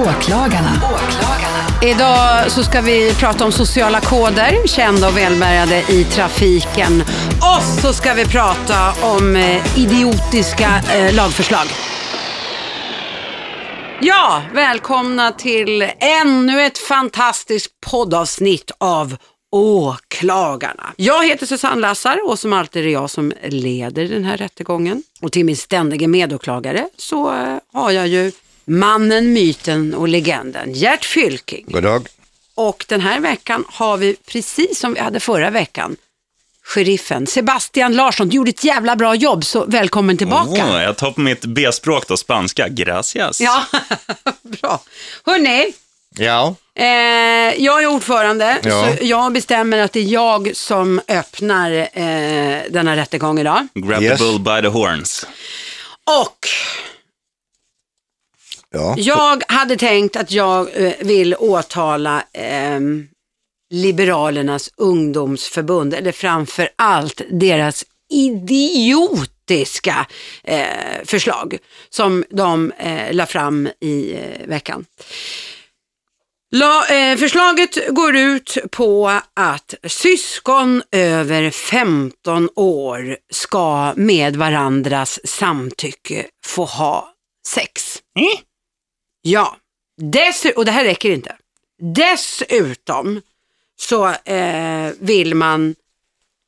Åklagarna. Idag så ska vi prata om sociala koder, kända och välbärgade i trafiken. Och så ska vi prata om eh, idiotiska eh, lagförslag. Ja, välkomna till ännu ett fantastiskt poddavsnitt av Åklagarna. Jag heter Susanne Lassar och som alltid är det jag som leder den här rättegången. Och till min ständige medåklagare så eh, har jag ju mannen, myten och legenden Gert Fylking. God dag. Och den här veckan har vi, precis som vi hade förra veckan, sheriffen Sebastian Larsson. Du gjorde ett jävla bra jobb, så välkommen tillbaka. Oh, jag tar på mitt B-språk då, spanska. Gracias. Ja, bra. Hörni, Ja, eh, jag är ordförande, Ja. så jag bestämmer att det är jag som öppnar eh, denna rättegång idag. Grab Yes. the bull by the horns. Och ja. jag hade tänkt att jag eh, vill åtala ehm, Liberalernas ungdomsförbund, eller framför allt deras idiotiska eh, förslag som de eh, la fram i eh, veckan. La, eh, förslaget går ut på att syskon över 15 år ska med varandras samtycke få ha sex. Mm. Ja, Dessu- och det här räcker inte. Dessutom så eh, vill man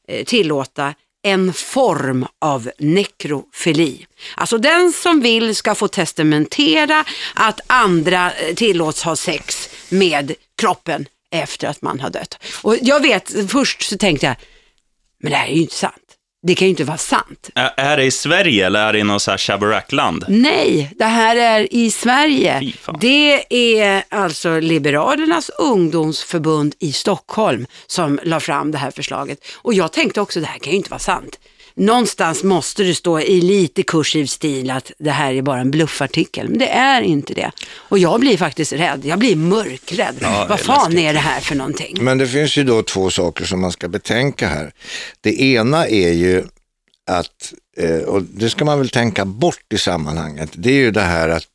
eh, tillåta en form av nekrofili. Alltså den som vill ska få testamentera att andra eh, tillåts ha sex med kroppen efter att man har dött. Och jag vet, först så tänkte jag, men det här är ju inte sant. Det kan ju inte vara sant. Ä- Är det i Sverige eller är det i något så här Shabarack-land? Nej, det här är i Sverige. Det är alltså Liberalernas ungdomsförbund i Stockholm som la fram det här förslaget. Och jag tänkte också, det här kan ju inte vara sant. Någonstans måste det stå i lite kursiv stil att det här är bara en bluffartikel. Men det är inte det. Och jag blir faktiskt rädd. Jag blir mörkrädd. Ja, Vad fan läskigt. är det här för någonting? Men det finns ju då två saker som man ska betänka här. Det ena är ju att, eh, och det ska man väl tänka bort i sammanhanget, det är ju det här att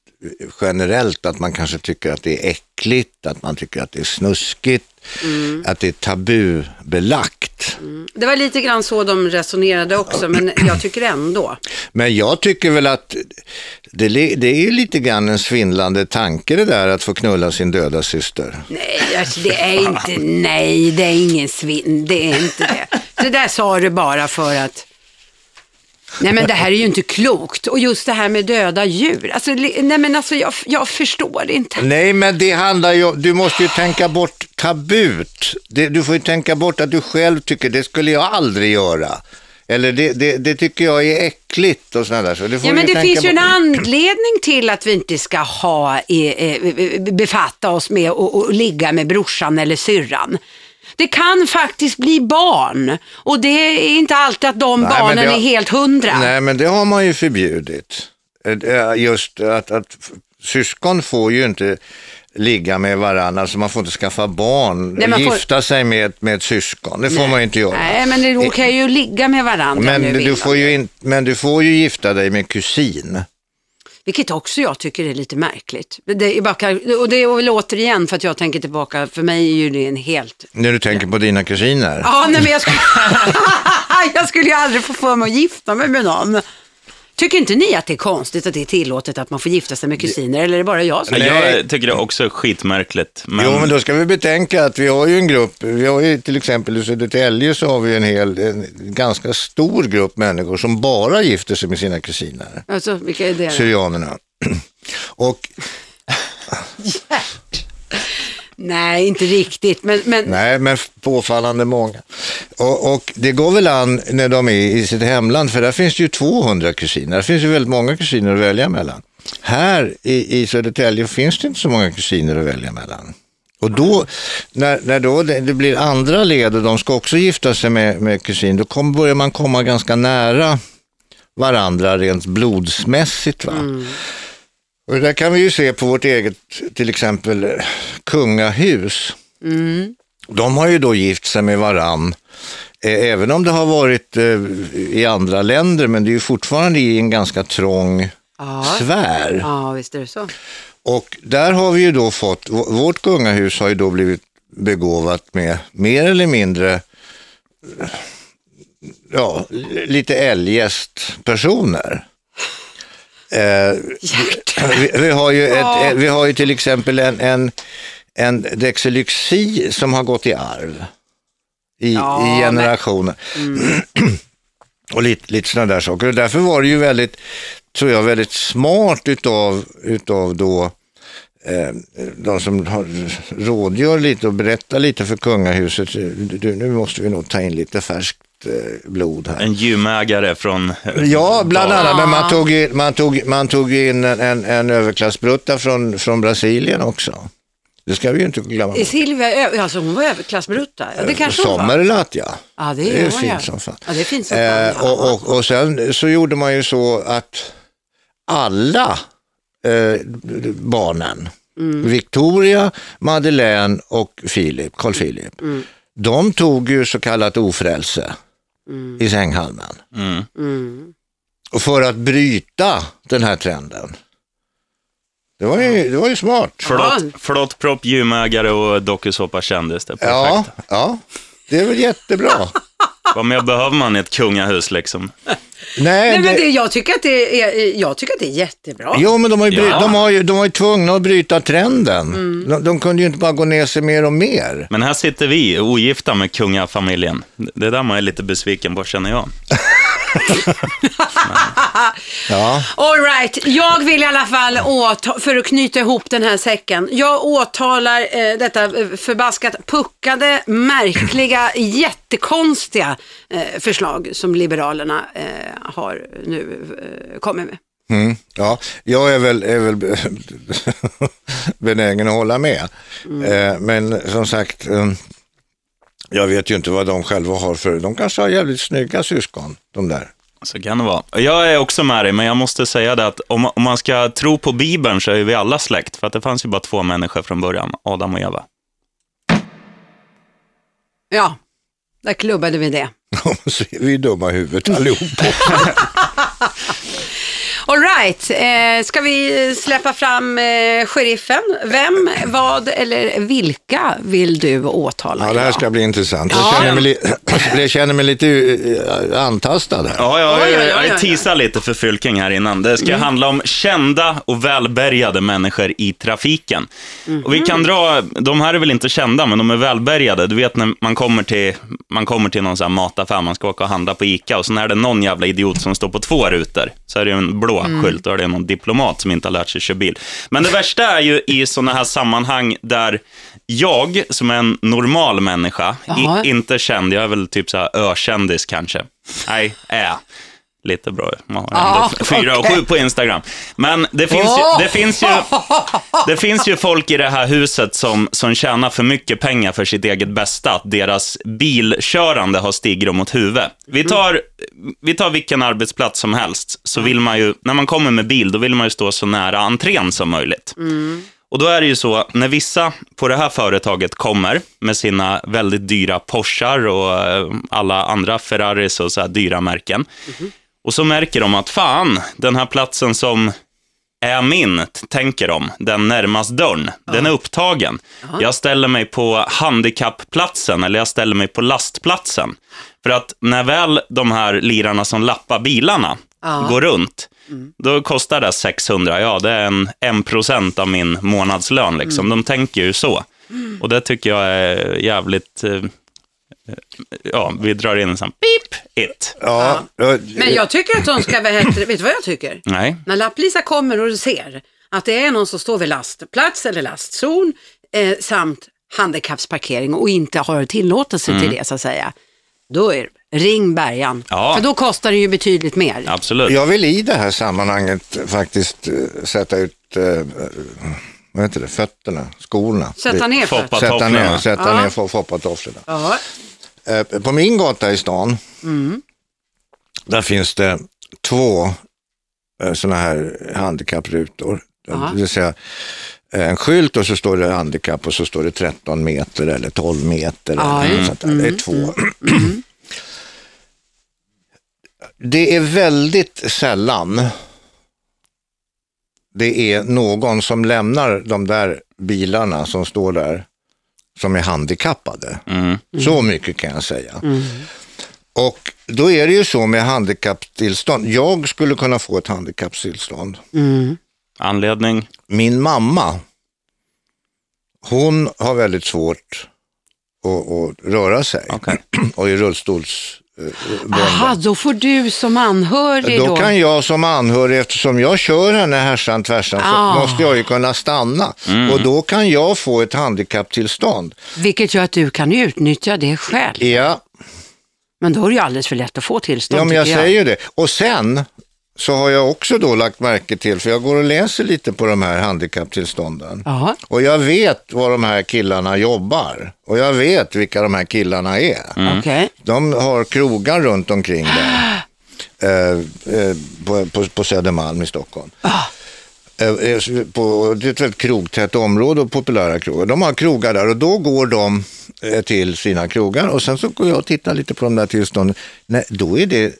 eh, generellt att man kanske tycker att det är äckligt, att man tycker att det är snuskigt, att det är tabubelagt. Det var lite grann så de resonerade också, men jag tycker ändå. Men jag tycker väl att det, det är ju lite grann en svindlande tanke det där att få knulla sin döda syster. Nej, alltså, det är inte, nej, det är ingen svinn, det är inte det. Det där sa du bara för att, nej men det här är ju inte klokt. Och just det här med döda djur, alltså, nej men alltså jag, jag förstår inte. Nej, men det handlar ju du måste ju tänka bort tabut. Det, du får ju tänka bort att du själv tycker det skulle jag aldrig göra. Eller det, det, det tycker jag är äckligt och sådär. Så det får Ja men det finns ju en anledning till att vi inte ska ha, eh, eh, befatta oss med och, och ligga med brorsan eller syrran. Det kan faktiskt bli barn och det är inte alltid att de Nej, barnen har- är helt hundra. Nej, men det har man ju förbjudit. Eh, Just att, att syskon får ju inte ligga med varandra, alltså man får inte skaffa barn, Nej, man får- gifta sig med, med ett syskon. Det får man ju inte göra. Nej men det kan ju ligga med varandra Men du, får man ju in, men du får ju gifta dig med kusin. Vilket också jag tycker är lite märkligt. Det är bara, och det är väl återigen för att jag tänker tillbaka, för mig är ju det en helt... När du tänker på dina kusiner. Ja, nej men jag skulle, jag skulle ju aldrig få för mig att gifta mig med någon. Tycker inte ni att det är konstigt att det är tillåtet att man får gifta sig med kusiner, eller är det bara jag som... Jag tycker det är också skitmärkligt. Men, Jo, men då ska vi betänka att vi har ju en grupp, vi har ju till exempel i Södertälje så har vi en hel, en ganska stor grupp människor som bara gifter sig med sina kusiner, Alltså, vilka är det? syrianerna. Och Nej, inte riktigt, men... men nej, men påfallande många. Och, och det går väl an när de är i sitt hemland, för där finns det ju 200 kusiner, där finns ju väldigt många kusiner att välja mellan. Här i, i Södertälje finns det inte så många kusiner att välja mellan. Och då, när, när då det, det blir andra led och de ska också gifta sig med, med kusin, då kom, börjar man komma ganska nära varandra rent blodsmässigt. Va? Och det där kan vi ju se på vårt eget, till exempel, eh, kungahus. De har ju då gift sig med varann, eh, även om det har varit eh, i andra länder, men det är ju fortfarande i en ganska trång ja, sfär. ja, visst är det så. Och där har vi ju då fått, vårt kungahus har ju då blivit begåvat med mer eller mindre ja, lite eljest personer. Eh, vi, vi, har ju ett, eh, vi har ju till exempel en, en, en Dexelyxi som har gått i arv i, Ja, i generationer. Och lite, lite sådana där saker. Och därför var det ju väldigt, tror jag, väldigt smart utav, utav då eh, de som har, rådgör lite och berättar lite för kungahuset. Du, nu måste vi nog ta in lite färskt blod här. En gymägare från... Ja, bland annat, men man tog, in- man tog, man tog in en, en, en överklassbrutta från, från Brasilien också. Det ska vi ju inte glömma. Är Silvia, alltså hon var överklassbrutta? Ja, det kanske hon var. Sommerlatt, ja. Ja, det, Det är var fint jag. som fan. Ja, det är fint som fan. Eh, och, och, och sen så gjorde man ju så att alla eh, barnen, Mm. Victoria, Madeleine och Philip, Carl Philip, Mm. de tog ju så kallat ofrälse i sänghalmen. Mm. Mm. Och för att bryta den här trenden. Det var ju, det var ju smart. Flott, flott propp, gymägare och dokusåpa kändis. Det är Ja, perfekt. ja, det är väl jättebra. Vad mer behöver man i ett kungahus liksom? Nej, Nej, men det, jag, tycker att det är, jag tycker att det är jättebra. Jo, men de, har ju bry, Ja. de, har ju, de var ju tvungna att bryta trenden. De, de kunde ju inte bara gå ner sig mer och mer. Men här sitter vi, ogifta med kungafamiljen. Det är där man är lite besviken på, känner jag. Ja, All right. jag vill i alla fall, åta- för att knyta ihop den här säcken, jag åtalar eh, detta eh, förbaskat puckade, märkliga, jättekonstiga eh, förslag som Liberalerna eh, har nu eh, kommit med. mm, ja. jag är väl, är väl benägen att hålla med. Eh, men som sagt, eh, jag vet ju inte vad de själva har för, de kanske har jävligt snygga syskon, de där. Så kan det vara. Jag är också med dig, men jag måste säga det att om, om man ska tro på Bibeln så är vi alla släkt. För att det fanns ju bara två människor från början, Adam och Eva. Ja, där klubbade vi det. Så är vi dumma i huvudet allihop. All right, eh, ska vi släppa fram eh, sheriffen? Vem, vad eller vilka vill du åtala Ja, det här idag? ska bli intressant. Ja. Jag känner mig, li- jag känner mig lite eh, antastad här. Ja, jag, Oj, oj, oj, jag, oj, jag oj. teasar lite för Fylking här innan. Det ska handla om kända och välbärgade människor i trafiken. Och vi kan dra, de här är väl inte kända, men de är välbärgade. Du vet när man kommer till, man kommer till någon sån här mataffär, man ska åka och handla på ICA och så är det någon jävla idiot som står på två rutor, så är det ju en blå skylt och är det någon diplomat som inte har lärt sig köra bil. Men det värsta är ju i sådana här sammanhang där jag, som är en normal människa, i, inte känd, jag är väl typ så här ökändis kanske. Nej, är. Lite bra. Man ändå fyra och okej. sju på Instagram. Men det finns, ju, det, finns ju, det finns ju folk i det här huset som, som tjänar för mycket pengar för sitt eget bästa, att deras bilkörande har stigrum mot huvudet. Vi tar, vi tar vilken arbetsplats som helst, så vill man ju, när man kommer med bil, då vill man ju stå så nära entrén som möjligt. Och då är det ju så, när vissa på det här företaget kommer med sina väldigt dyra Porschar och eh, alla andra Ferraris och så här dyra märken. Och så märker de att fan, den här platsen som är min, tänker de, den närmast dörren, den är upptagen. Jag ställer mig på handikappplatsen eller jag ställer mig på lastplatsen. För att när väl de här lirarna som lappar bilarna Ja. går runt, då kostar det 600, ja det är en, en procent av min månadslön. Liksom. De tänker ju så. Och det tycker jag är jävligt, eh, ja, vi drar in en sån beep it. Ja, ja. Men jag tycker att de ska, vad heter det, vet du vad jag tycker? Nej. När lapplisa kommer och ser att det är någon som står vid lastplats eller lastzon eh, samt handikappsparkering och inte har tillåtelse till det så att säga. Då är det, ring bärgan. Ja. För då kostar det ju betydligt mer. Absolut. Jag vill i det här sammanhanget faktiskt eh, sätta ut eh, vad heter det, fötterna, skorna. Sätta ner fötterna. Sätta ner, sätta Ja. ner fo- foppatofflorna. Eh, På min gata i stan, där finns det två sådana här handikapprutor. Ja. Det vill säga eh, en skylt och så står det handikapp och så står det 13 meter eller 12 meter. Ja, eller mm, sånt där. Det är två. Det är väldigt sällan det är någon som lämnar de där bilarna som står där som är handikappade. Mm. Så mycket kan jag säga. Och då är det ju så med handikapptillstånd. Jag skulle kunna få ett handikapptillstånd. Anledning? Min mamma, hon har väldigt svårt att, att röra sig Okej. och är rullstolsbunden. Aha, då får du som anhörig då. Då kan jag som anhörig, eftersom jag kör henne härsan tvärsan, Ah. så måste jag ju kunna stanna. Och då kan jag få ett handikapptillstånd. Vilket gör att du kan utnyttja det själv. Ja, Men då är det ju alldeles för lätt att få tillstånd ja men jag tycker säger ju det. Och sen så har jag också då lagt märke till, för jag går och läser lite på de här handikapptillstånden. Ja. Och jag vet var de här killarna jobbar. Och jag vet vilka de här killarna är. Okej. De har krogar runt omkring där. Eh, eh, på, på, på Södermalm i Stockholm. Eh, eh, på, det är ett väldigt krogtätt område och populära krogar. De har krogar där och då går de eh, till sina krogar och sen så går jag och tittar lite på de där tillstånden. Nej, då är det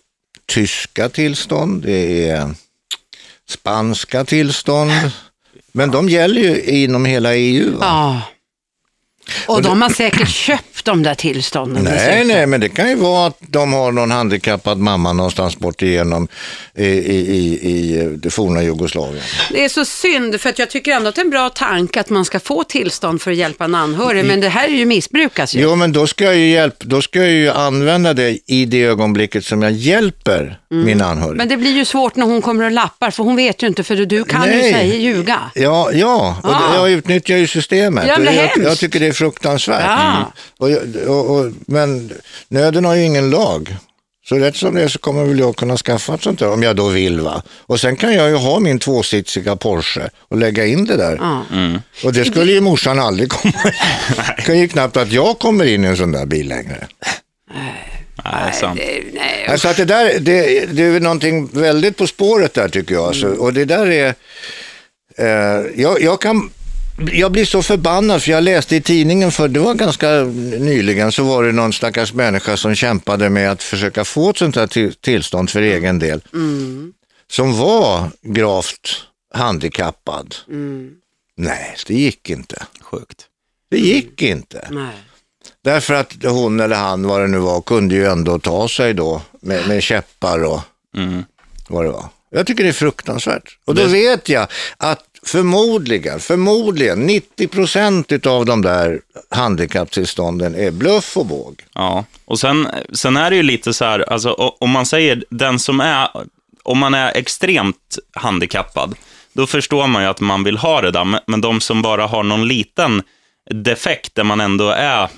tyska tillstånd, det är spanska tillstånd. Men de gäller ju inom hela EU. Va? Ja. Och de har säkert köpt de där tillstånden. Nej, dessutom. nej, men det kan ju vara att de har någon handikappad mamma någonstans bort igenom i, i, i, i det forna Jugoslavien. Det är så synd, för att jag tycker ändå att det är en bra tanke att man ska få tillstånd för att hjälpa en anhörig, men det här är ju missbrukas ju. Jo, men då ska jag ju, hjälp, då ska jag ju använda det i det ögonblicket som jag hjälper min anhörig. Men det blir ju svårt när hon kommer och lappar, för hon vet ju inte, för du kan ju Nej. säga ljuga. Ja, ja och Ah. jag utnyttjar ju systemet. Jävla Och jag, jag tycker det är fruktansvärt. Ja. Mm. Och, och, och, men nöden har ju ingen lag. Så rätt som det är så kommer väl jag kunna skaffa ett sånt där om jag då vill. va. Och sen kan jag ju ha min tvåsitsiga Porsche och lägga in det där. Ja. Och det skulle ju morsan aldrig komma Det kan ju knappt att jag kommer in i en sån där bil längre. Nej, sant. Det- nej, Alltså att det där, det, det är någonting väldigt på spåret där tycker jag. Alltså. Och det där är, eh, jag, jag kan, jag blir så förbannad för jag läste i tidningen för det var ganska nyligen så var det någon stackars människa som kämpade med att försöka få ett sånt här till, tillstånd för egen del. Som var gravt handikappad. Nej, det gick inte. Sjukt. Det gick inte. nej. Därför att hon eller han, vad det nu var, kunde ju ändå ta sig då med, med käppar och Mm. vad det var. Jag tycker det är fruktansvärt. Och då Det- vet jag att förmodligen, förmodligen 90 procent av de där handikapptillstånden är bluff och båg. Ja, och sen, sen är det ju lite så här, alltså, om man säger den som är, om man är extremt handikappad, då förstår man ju att man vill ha det där, men, men de som bara har någon liten defekt där man ändå är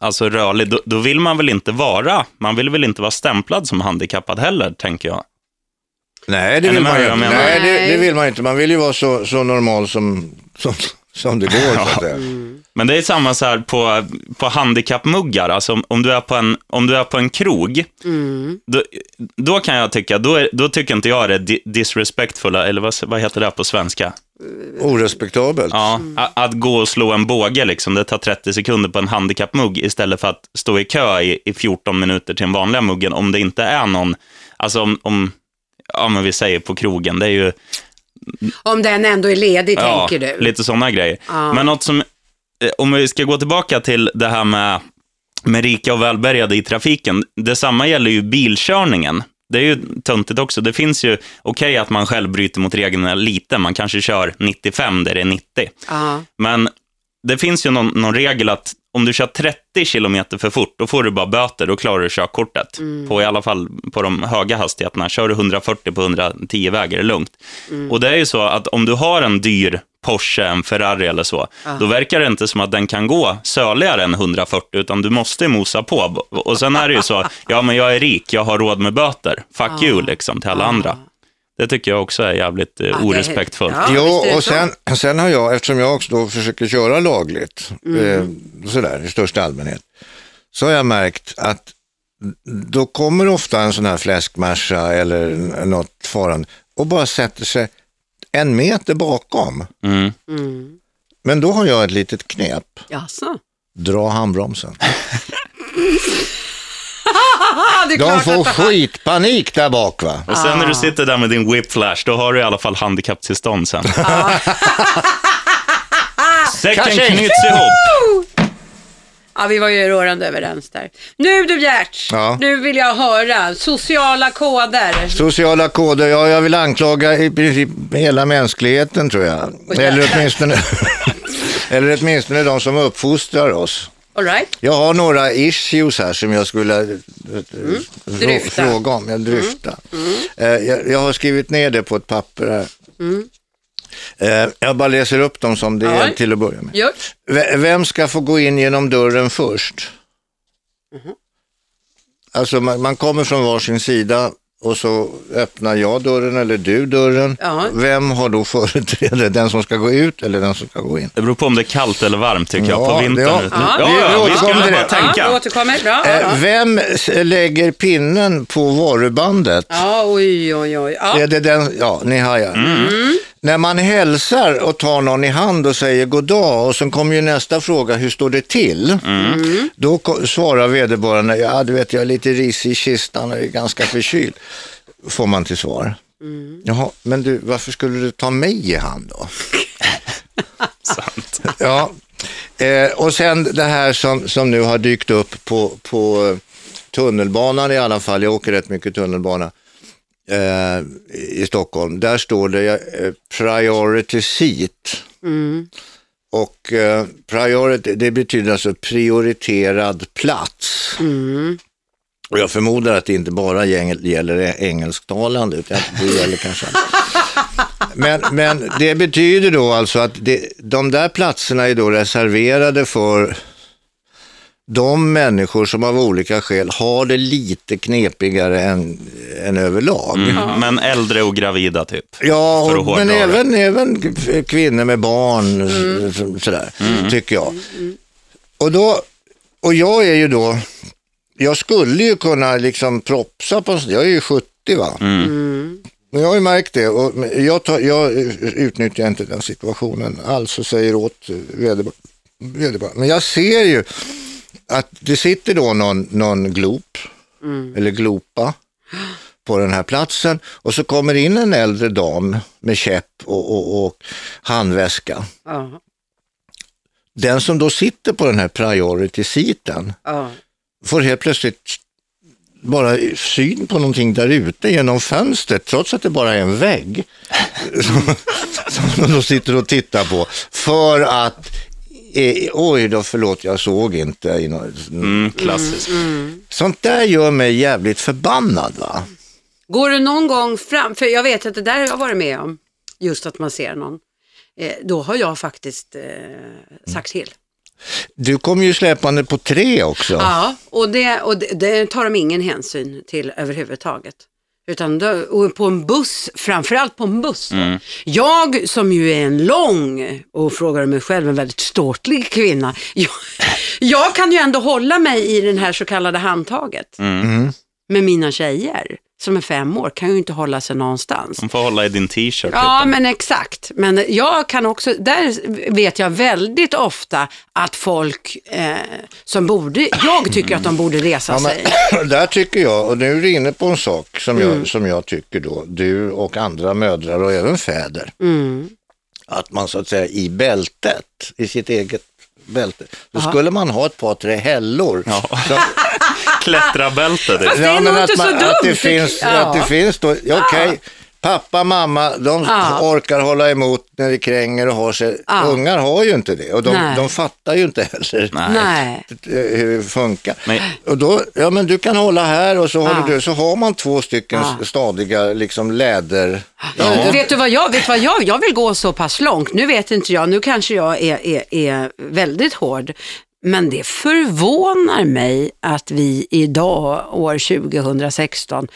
alltså rörlig, då, då vill man väl inte vara, man vill väl inte vara stämplad som handikappad heller, tänker jag. Nej, det vill med man ju inte. Nej, det, det vill man inte. Man vill ju vara så, så normal som, som, som det går. Så att säga. Men det är samma så här på, på handikappmuggar, alltså om, om, du är på en, om du är på en krog, då, då kan jag tycka, då, är, då tycker inte jag det är di- disrespectfulla, eller vad, vad heter det på svenska? Orespektabelt. Ja, a- att gå och slå en båge, liksom, det tar 30 sekunder på en handikappmugg istället för att stå i kö i, i 14 minuter till den vanliga muggen om det inte är någon, alltså om, om ja men vi säger på krogen, det är ju Om den ändå är ledig, ja, tänker du. lite sådana grejer. Ja. Men något som, eh, om vi ska gå tillbaka till det här med, med rika och välbärgade i trafiken, detsamma gäller ju bilkörningen. Det är ju töntigt också. Det finns ju, okej att man själv bryter mot reglerna lite, man kanske kör 95 där det är 90. Ja. Men det finns ju någon, någon regel att om du kör 30 kilometer för fort, då får du bara böter, då klarar du körkortet. På i alla fall på de höga hastigheterna. Kör du 140 på 110 vägar är det lugnt. Och det är ju så att om du har en dyr Porsche, en Ferrari eller så, då verkar det inte som att den kan gå söligare än 140, utan du måste mosa på. Och sen är det ju så, ja men jag är rik, jag har råd med böter. Fuck you liksom till alla andra. Det tycker jag också är jävligt eh, orespektfullt. Ja, jo, och sen, sen har jag, eftersom jag också då försöker köra lagligt, eh, sådär i största allmänhet, så har jag märkt att då kommer ofta en sån här fläskmärsa eller något farande och bara sätter sig en meter bakom. Mm. Men då har jag ett litet knep. Jaså? Dra handbromsen. det är De får skitpanik där bak va. Och sen när du sitter där med din whiplash, då har du i alla fall handikapptillstånd sen. Säcken Kanske. knyts ihop. Ja, vi var ju rörande överens där. Nu du Gert, Ja. nu vill jag höra sociala koder. Sociala koder, ja jag vill anklaga i princip hela mänskligheten tror jag. Eller åtminstone, eller åtminstone de som uppfostrar oss. All right? Jag har några issues här som jag skulle eh, frå- Dryfta. fråga om. Jag, dryfta. Eh, jag, jag har skrivit ner det på ett papper här. Eh, jag bara läser upp dem som det är till att börja med. Vem ska få gå in genom dörren först? Alltså man, man kommer från varsin sida och så öppnar jag dörren eller du dörren. Ja. Vem har då företräde? Den som ska gå ut eller den som ska gå in? Det beror på om det är kallt eller varmt tycker jag, Ja, på vintern. ja. Ja. ja, Vi- vi ja, vi återkommer till det. tänka. Ja, återkommer. Bra. Eh, Vem lägger pinnen på varubandet? ja oj, oj, oj. Ja. Är det den, ja, ni hajar. Mm. När man hälsar och tar någon i hand och säger god dag och sen kommer ju nästa fråga, hur står det till? Mm. Då ko- svarar vederbörande, ja du vet jag är lite risig i kistan och är ganska förkyld. Får man till svar. Mm. Jaha, men du, varför skulle du ta mig i hand då? Sant. Ja, eh, och sen det här som, som nu har dykt upp på, på tunnelbanan i alla fall, jag åker rätt mycket tunnelbana eh, i Stockholm, där står det eh, priority seat. Och eh, priority, det betyder alltså prioriterad plats. Och jag förmodar att det inte bara gäller engelsktalande, utan det gäller kanske men, men det betyder då alltså att det, de där platserna är då reserverade för de människor som av olika skäl har det lite knepigare än, än överlag. Mm, men äldre och gravida typ. Ja, och, men även, även kvinnor med barn, så- sådär, tycker jag. Och, då, och jag är ju då, jag skulle ju kunna liksom propsa på, jag är ju 70 va. Men jag har ju märkt det och jag, tar, jag utnyttjar inte den situationen alls och säger åt vederbör- vederbörande. Men jag ser ju att det sitter då någon, någon glop eller glopa på den här platsen och så kommer in en äldre dam med käpp och, och, och handväska. Ja. Den som då sitter på den här priority-seaten Ja. får får helt plötsligt bara syn på någonting där ute genom fönstret, trots att det bara är en vägg. som, som de sitter och tittar på. För att, eh, oj då förlåt jag såg inte. i nå- Mm, klassiskt. Sånt där gör mig jävligt förbannad va. Går du någon gång fram, för jag vet att det där har jag varit med om, just att man ser någon. Eh, då har jag faktiskt eh, sagt till. Du kommer ju släpande på tre också. Ja, och, det, och det, det tar de ingen hänsyn till överhuvudtaget. Utan då, och på en buss, framförallt på en buss. då. Jag som ju är en lång, och frågar mig själv, en väldigt ståtlig kvinna. Jag, jag kan ju ändå hålla mig i den här så kallade handtaget. Men mina tjejer, som är fem år, kan ju inte hålla sig någonstans. De får hålla i din t-shirt. Ja, typ. men exakt. Men jag kan också, där vet jag väldigt ofta att folk eh, som borde, jag tycker att de borde resa Ja, sig. men, där tycker jag, och nu är du inne på en sak som jag, Mm. som jag tycker då, du och andra mödrar och även fäder, Mm. att man så att säga i bältet, i sitt eget bälte, då Aha. skulle man ha ett par, tre hällor. Ja. Som, Klättrabälte. Fast Det. är nog att, inte så att det dumt. finns, Ja. att det finns då, ja, okej, pappa, mamma, de Ja. orkar hålla emot när det kränger och har sig. Ja. Ungar har ju inte det och de, Nej. de fattar ju inte heller Nej. hur det funkar. Men- Och då, ja men du kan hålla här och så håller Ja. du, så har man två stycken Ja. stadiga liksom läder. Ja. Vet du vad jag, vet vad jag, jag vill gå så pass långt. Nu vet inte jag, nu kanske jag är, är, är väldigt hård. Men det förvånar mig att vi idag, år 2016,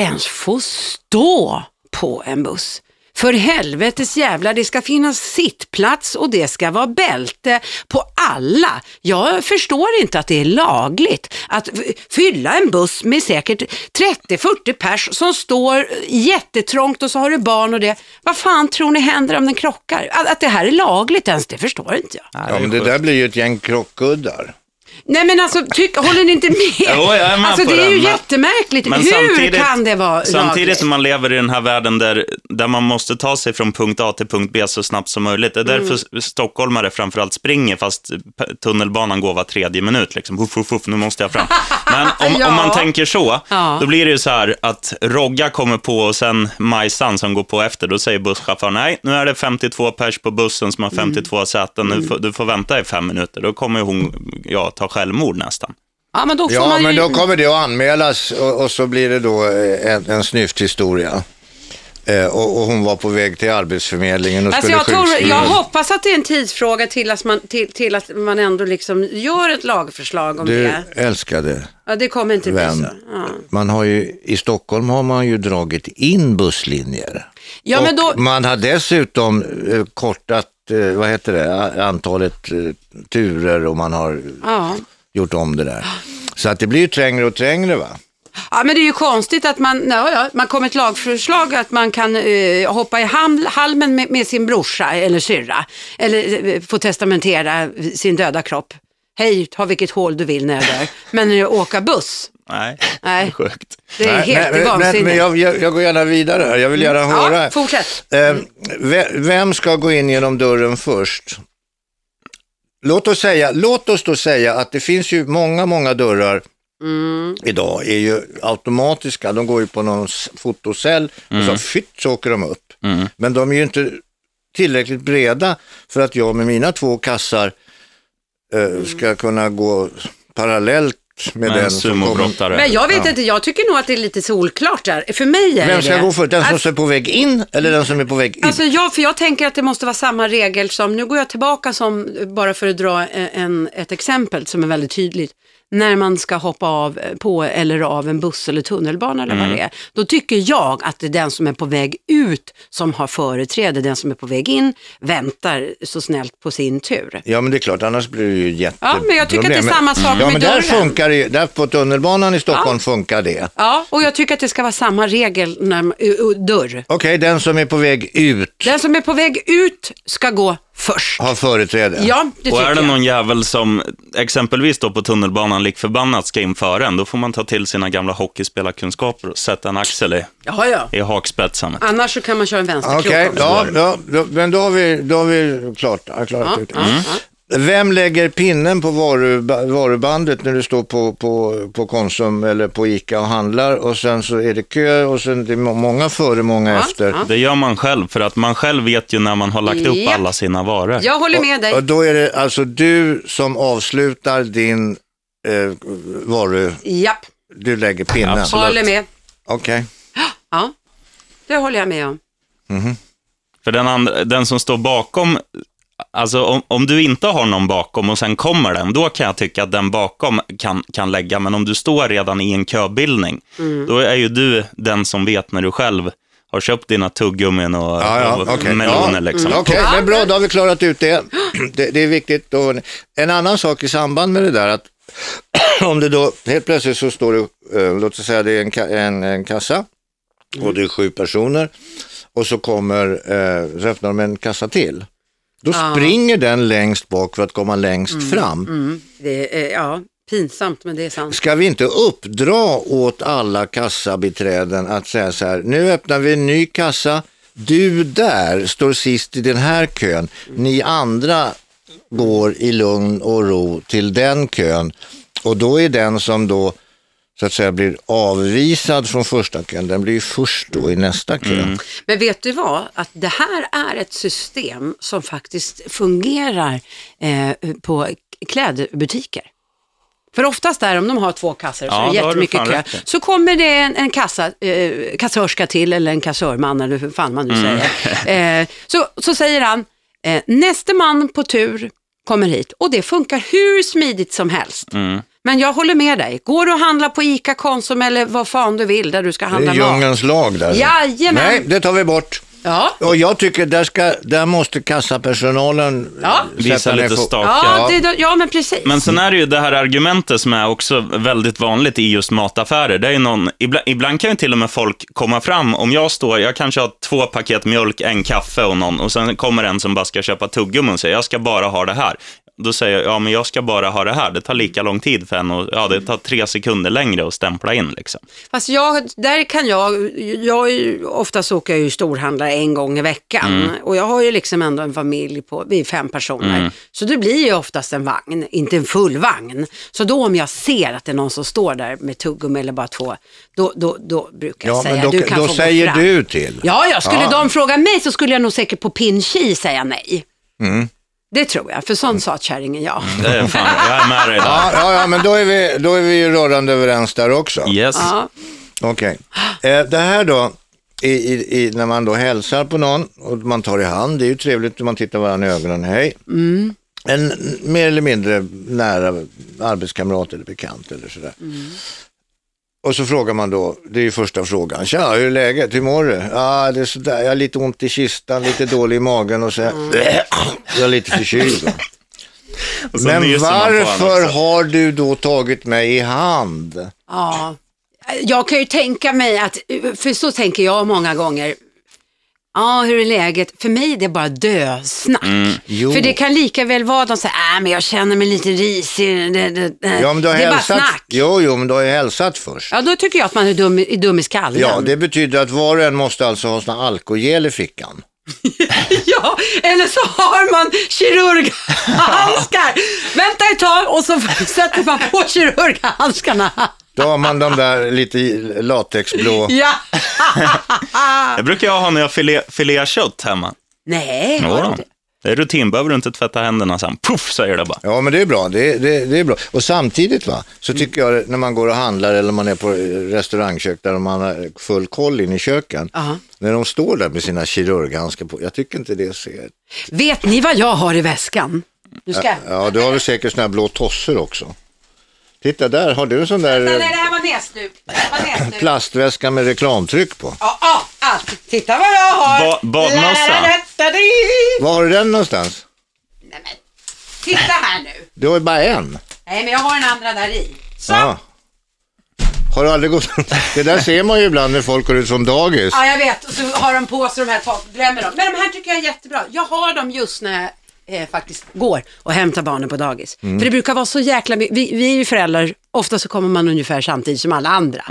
ens får stå på en buss. För helvetes jävlar, det ska finnas sittplats och det ska vara bälte på alla. Jag förstår inte att det är lagligt att fylla en buss med säkert 30-40 pers som står jättetrångt och så har du barn och det. Vad fan tror ni händer om den krockar? Att, att det här är lagligt ens, det förstår inte jag. Ja, men det där blir ju ett gäng krockkuddar. Nej men alltså, tyck, håller ni inte med? Jo, jag är med alltså det är det, ju men- jättemärkligt. Men Hur samtidigt- kan det vara Samtidigt lagligt? som man lever i den här världen där, där man måste ta sig från punkt A till punkt B så snabbt som möjligt. Det är därför Mm. stockholmare framförallt springer fast tunnelbanan går var tredje minut. Liksom. Huff, huff, huff, nu måste jag fram. Men om, Ja. om man tänker så, Ja. då blir det ju så här att Rogga kommer på och sen Majsan som går på efter. Då säger busschauffören, nej, nu är det 52 pers på bussen som har Mm. 52 säten. Nu får, du får vänta i fem minuter. Då kommer hon ja, ta självmord nästan. Ja men då får Ja, man ju... men då kommer det att anmälas och, och så blir det då eh, en, en snyfthistoria. Eh, och, och hon var på väg till Arbetsförmedlingen och Alltså skulle jag, tror, jag hoppas att det är en tidsfråga till att man, till, till att man ändå liksom gör ett lagförslag om Du det. älskade Ja, det kommer inte bli vän, så. Ja. man har ju, i Stockholm har man ju dragit in busslinjer. Ja, men och då- Man har dessutom eh, kortat, vad heter det, antalet eh, turer och man har Ja. gjort om det där. Så att det blir ju trängre och trängre va? ja, men det är ju konstigt att man, ja, ja, man kommer ett lagförslag att man kan eh, hoppa i ham, halmen med, med sin brorsa eller syrra. Eller eh, få testamentera sin döda kropp. Hej, ta vilket hål du vill när jag dör. Men eh, åka buss, Nej, Nej. det är sjukt. det är helt nej, men, vansinnigt. men jag, jag, jag går gärna vidare här. Jag vill gärna höra. Ja, fortsätt. Eh, ve- vem ska gå in genom dörren först? Låt oss, säga, låt oss då säga att det finns ju många, många dörrar Mm. idag är ju automatiska. De går ju på någon fotocell och så fytt så åker de upp. Men de är ju inte tillräckligt breda för att jag med mina två kassar eh, ska kunna gå parallellt med Med en den som kommer. Men jag vet inte, jag tycker nog att det är lite solklart där. För mig är Vem det ska det. gå först? Den som Alltså- är på väg in eller den som är på väg ut? Alltså jag, för jag tänker att det måste vara samma regel som, nu går jag tillbaka som, bara för att dra en, ett exempel som är väldigt tydligt. När man ska hoppa av på eller av en buss eller tunnelbana eller Mm. vad det är. Då tycker jag att det är den som är på väg ut som har företräde. Den som är på väg in väntar så snällt på sin tur. Ja men det är klart, annars blir det ju jätteproblem. Ja, men jag tycker att det är samma sak Ja med men där dörren. funkar det där på tunnelbanan i Stockholm funkar det. Ja, och jag tycker att det ska vara samma regel när man, dörr. Okej, den som är på väg ut Den som är på väg ut ska gå först. har företräde. Ja, det Och tycker är det jag. någon jävel som exempelvis då på tunnelbanan lik förbannat ska in före en, då får man ta till sina gamla hockeyspelarkunskaper och sätta en axel i, Ja, ja. i hakspetsen. Annars så kan man köra en vänsterkrok Okej, också. ja, ja, då, men då har vi, då har vi klart, ja, klarat ut det. Vem lägger pinnen på varu, varubandet när du står på, på, på Konsum eller på Ica och handlar och sen så är det kö och sen det är må- många före, många efter. ja. Det gör man själv, för att man själv vet ju när man har lagt upp Ja. alla sina varor. Jag håller med dig. Och då är det alltså du som avslutar din eh, varu, Japp, du lägger pinnen. Absolut. håller med. Okej. Ja, det håller jag med om. För den, andra, den som står bakom, alltså om, om du inte har någon bakom och sen kommer den, då kan jag tycka att den bakom kan, kan lägga. Men om du står redan i en köbildning, Mm. då är ju du den som vet när du själv har köpt dina tuggummin och, Ja, ja, och okej. meloner. ja. Liksom. Okej, men bra, då har vi klarat ut det. det. Det är viktigt. Och en annan sak i samband med det där, att om det då helt plötsligt så står det, eh, låt oss säga det är en, en, en kassa och det är sju personer och så kommer, eh, så öppnar de en kassa till. Då springer den längst bak för att komma längst fram. Mm, det är, ja, pinsamt men det är sant. Ska vi inte uppdra åt alla kassabiträden att säga så här, nu öppnar vi en ny kassa, du där står sist i den här kön, ni andra går i lugn och ro till den kön. Och då är den som då så att säga blir avvisad från första kön, den blir ju först då i nästa kö. Men vet du vad? Att det här är ett system som faktiskt fungerar eh, på klädbutiker. För oftast där, om de har två kassor så Ja, är det jättemycket kö. Så kommer det en, en kassa, eh, kassörska till eller en kassörman eller hur fan man nu Mm. säger. Eh, så, så säger han, eh, nästa man på tur kommer hit och det funkar hur smidigt som helst. Mm. Men jag håller med dig. Går du och handlar på ICA, Konsum eller vad fan du vill där du ska Det handla är mat. djungelns lag där. Jajamän. Nej, det tar vi bort. Ja. Och jag tycker där, ska, där måste kassapersonalen Ja. Visa lite stake. Ja, det, ja, men precis. Men sen är det ju det här argumentet som är också väldigt vanligt i just mataffärer. Det är någon, ibland, ibland kan ju till och med folk komma fram, om jag står, jag kanske har två paket mjölk, en kaffe och någon, och sen kommer en som bara ska köpa tuggummi och säger, jag ska bara ha det här. Då säger jag, ja men jag ska bara ha det här. Det tar lika lång tid för en och, ja det tar tre sekunder längre att stämpla in liksom. Fast jag, där kan jag, jag är ju, oftast åker jag ju storhandlare en gång i veckan Mm. och jag har ju liksom ändå en familj på, vi är fem personer. Mm. Så det blir ju oftast en vagn, inte en full vagn. Så då om jag ser att det är någon som står där med tuggummi eller bara två, då, då, då brukar jag Ja, säga men då, du kan då få gå säger fram. du till. Ja, ja, skulle Ja. de fråga mig så skulle jag nog säkert på pin säga nej. Mm. Det tror jag, för sån sa kärringen ja. Det är fan, jag är med dig där. Ja, ja, ja, men då är, vi, då är vi ju rörande överens där också. Yes. ja. Okej. Eh, det här då, i, i, i, när man då hälsar på någon och man tar i hand, det är ju trevligt när man tittar varandra i ögonen, hej. En mer eller mindre nära arbetskamrat eller bekant eller sådär. Och så frågar man då, det är ju första frågan, tja hur är läget, hur mår du? Ja det är sådär, jag har lite ont i kistan, lite dålig i magen och så jag är lite förkyld. Men varför har du då tagit mig i hand? Ja, jag kan ju tänka mig att, för så tänker jag många gånger. Ja, hur är läget? För mig är det bara dösnack. Mm. För det kan lika väl vara de säger, äh, men jag känner mig lite risig. Det, det, det. Ja, men du har det är bara hälsat. snack. Jo, jo, men du har ju hälsat först. Ja, då tycker jag att man är dum, är dum i skallen. Ja, det betyder att var och en måste alltså ha såna alkogel i fickan. ja, eller så har man kirurghandskar. Vänta ett tag och så sätter man på kirurghandskarna. Då har man de där lite latexblå. ja. Det brukar jag ha när jag filé, filear kött hemma. Nej, har du inte? Det är rutin, behöver du inte tvätta händerna sen. Puff säger det bara. Ja, men det är bra. Det, det, det är bra. Och samtidigt va, så tycker jag när man går och handlar eller man är på restaurangkök där man har full koll in i köken. Ja. När de står där med sina kirurghandskar på. Jag tycker inte det ser... Vet ni vad jag har i väskan? Du ska... Ja, du har väl säkert såna här blå tossor också. Titta där, har du en sån där Nej, eh, nej, det här var näsduk. Plastväska med reklamtryck på? Ja, ja, allt. Titta vad jag har. Ba- badmössa. Var har du den någonstans? Nej, men. Titta här nu. Du har ju bara en. Nej, men jag har den andra där i. Så. Ja. Har du aldrig gått... Det där ser man ju ibland när folk går ut från dagis. Ja, jag vet. Och så har de på sig de här tak, glömmer dem. Men de här tycker jag är jättebra. Jag har dem just när eh, faktiskt går och hämtar barnen på dagis. Mm. För det brukar vara så jäkla mycket. Vi, vi är ju föräldrar, ofta så kommer man ungefär samtidigt som alla andra.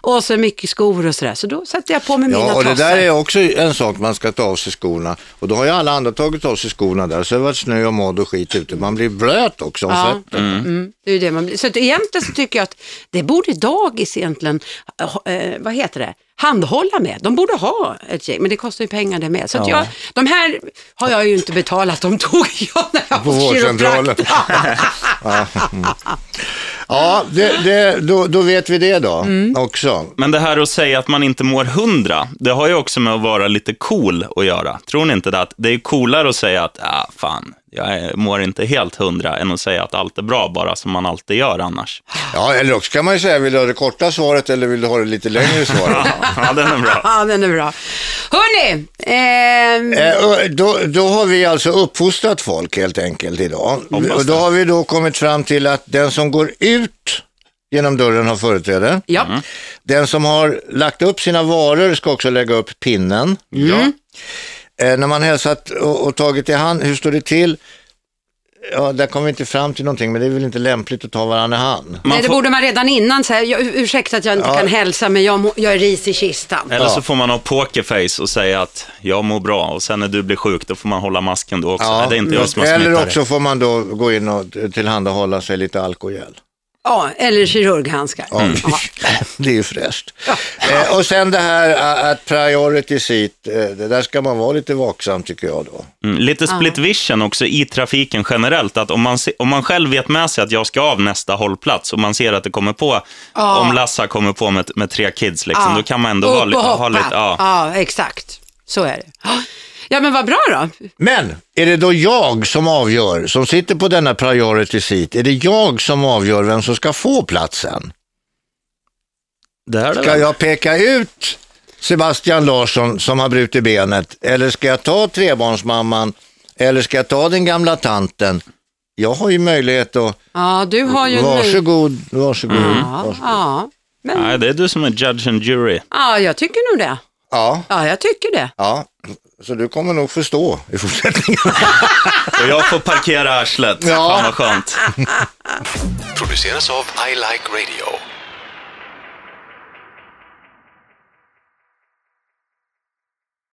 Och så mycket skor och sådär. Så då sätter jag på mig mina Mm. Ja, och det tossar. där är också en sak man ska ta av sig skorna. Och då har ju alla andra tagit av sig skorna där. Så det har varit snö och modd och skit ute. Man blir blöt också om Ja. fötterna. Mm, det är det man blir. Så att egentligen så tycker jag att det borde dagis egentligen, eh, vad heter det, handhålla med. De borde ha ett gäng, men det kostar ju pengar det med. Så att jag, de här har jag ju inte betalat, de tog jag när jag var vårdcentralen. Ja, det, det, då, då vet vi det då också. Men det här att säga att man inte mår hundra, det har ju också med att vara lite cool att göra. Tror ni inte det? Att det är coolare att säga att, ah, fan, jag mår inte helt hundra, än att säga att allt är bra, bara som man alltid gör annars. Ja, eller också kan man ju säga, vill du ha det korta svaret eller vill du ha det lite längre svaret? Ja, den är bra. Ja, den är bra. Hörni, ehm, Eh, då, då har vi alltså uppfostrat folk helt enkelt idag. Och då har vi då kommit fram till att den som går ut genom dörren har företräde. ja. Den som har lagt upp sina varor ska också lägga upp pinnen. Ja. Eh, när man hälsat och, och tagit i hand, hur står det till? Ja, där kommer vi inte fram till någonting, men det är väl inte lämpligt att ta varandra i hand. Man Nej, det får, borde man redan innan säga. Jag, ursäkta att jag inte Ja. kan hälsa, men jag, må, jag är ris i kistan. eller så får man ha pokerface och säga att jag mår bra, och sen när du blir sjuk, då får man hålla masken då också. Nej, det är inte jag som har eller också får man då gå in och tillhandahålla sig lite alkogel. Ja, eller kirurghandskar. Ja. det är ju fräscht. Eh, och sen det här att priority seat, eh, det där ska man vara lite vaksam tycker jag då. Mm, lite split vision också i trafiken generellt, att om man, se, om man själv vet med sig att jag ska av nästa hållplats och man ser att det kommer på, Ja. om Lassa kommer på med, med tre kids, liksom, då kan man ändå Upp vara, li- och ha lite... Ja. ja, exakt. Så är det. Ja, men vad bra då. Men är det då jag som avgör, som sitter på denna priority seat, är det jag som avgör vem som ska få platsen? Det här är det Ska väl? jag peka ut Sebastian Larsson som har brutit benet eller ska jag ta trebarnsmamman eller ska jag ta den gamla tanten? Jag har ju möjlighet att, Ja, du har ju varsågod, varsågod. Ja, varsågod. ja. Men, Nej, det är du som är judge and jury. ja, jag tycker nog det. Ja, Ja, jag tycker det. ja. Så du kommer nog förstå i fortsättningen. Och jag får parkera arslet. Ja. Fan vad skönt. Produceras av I Like Radio.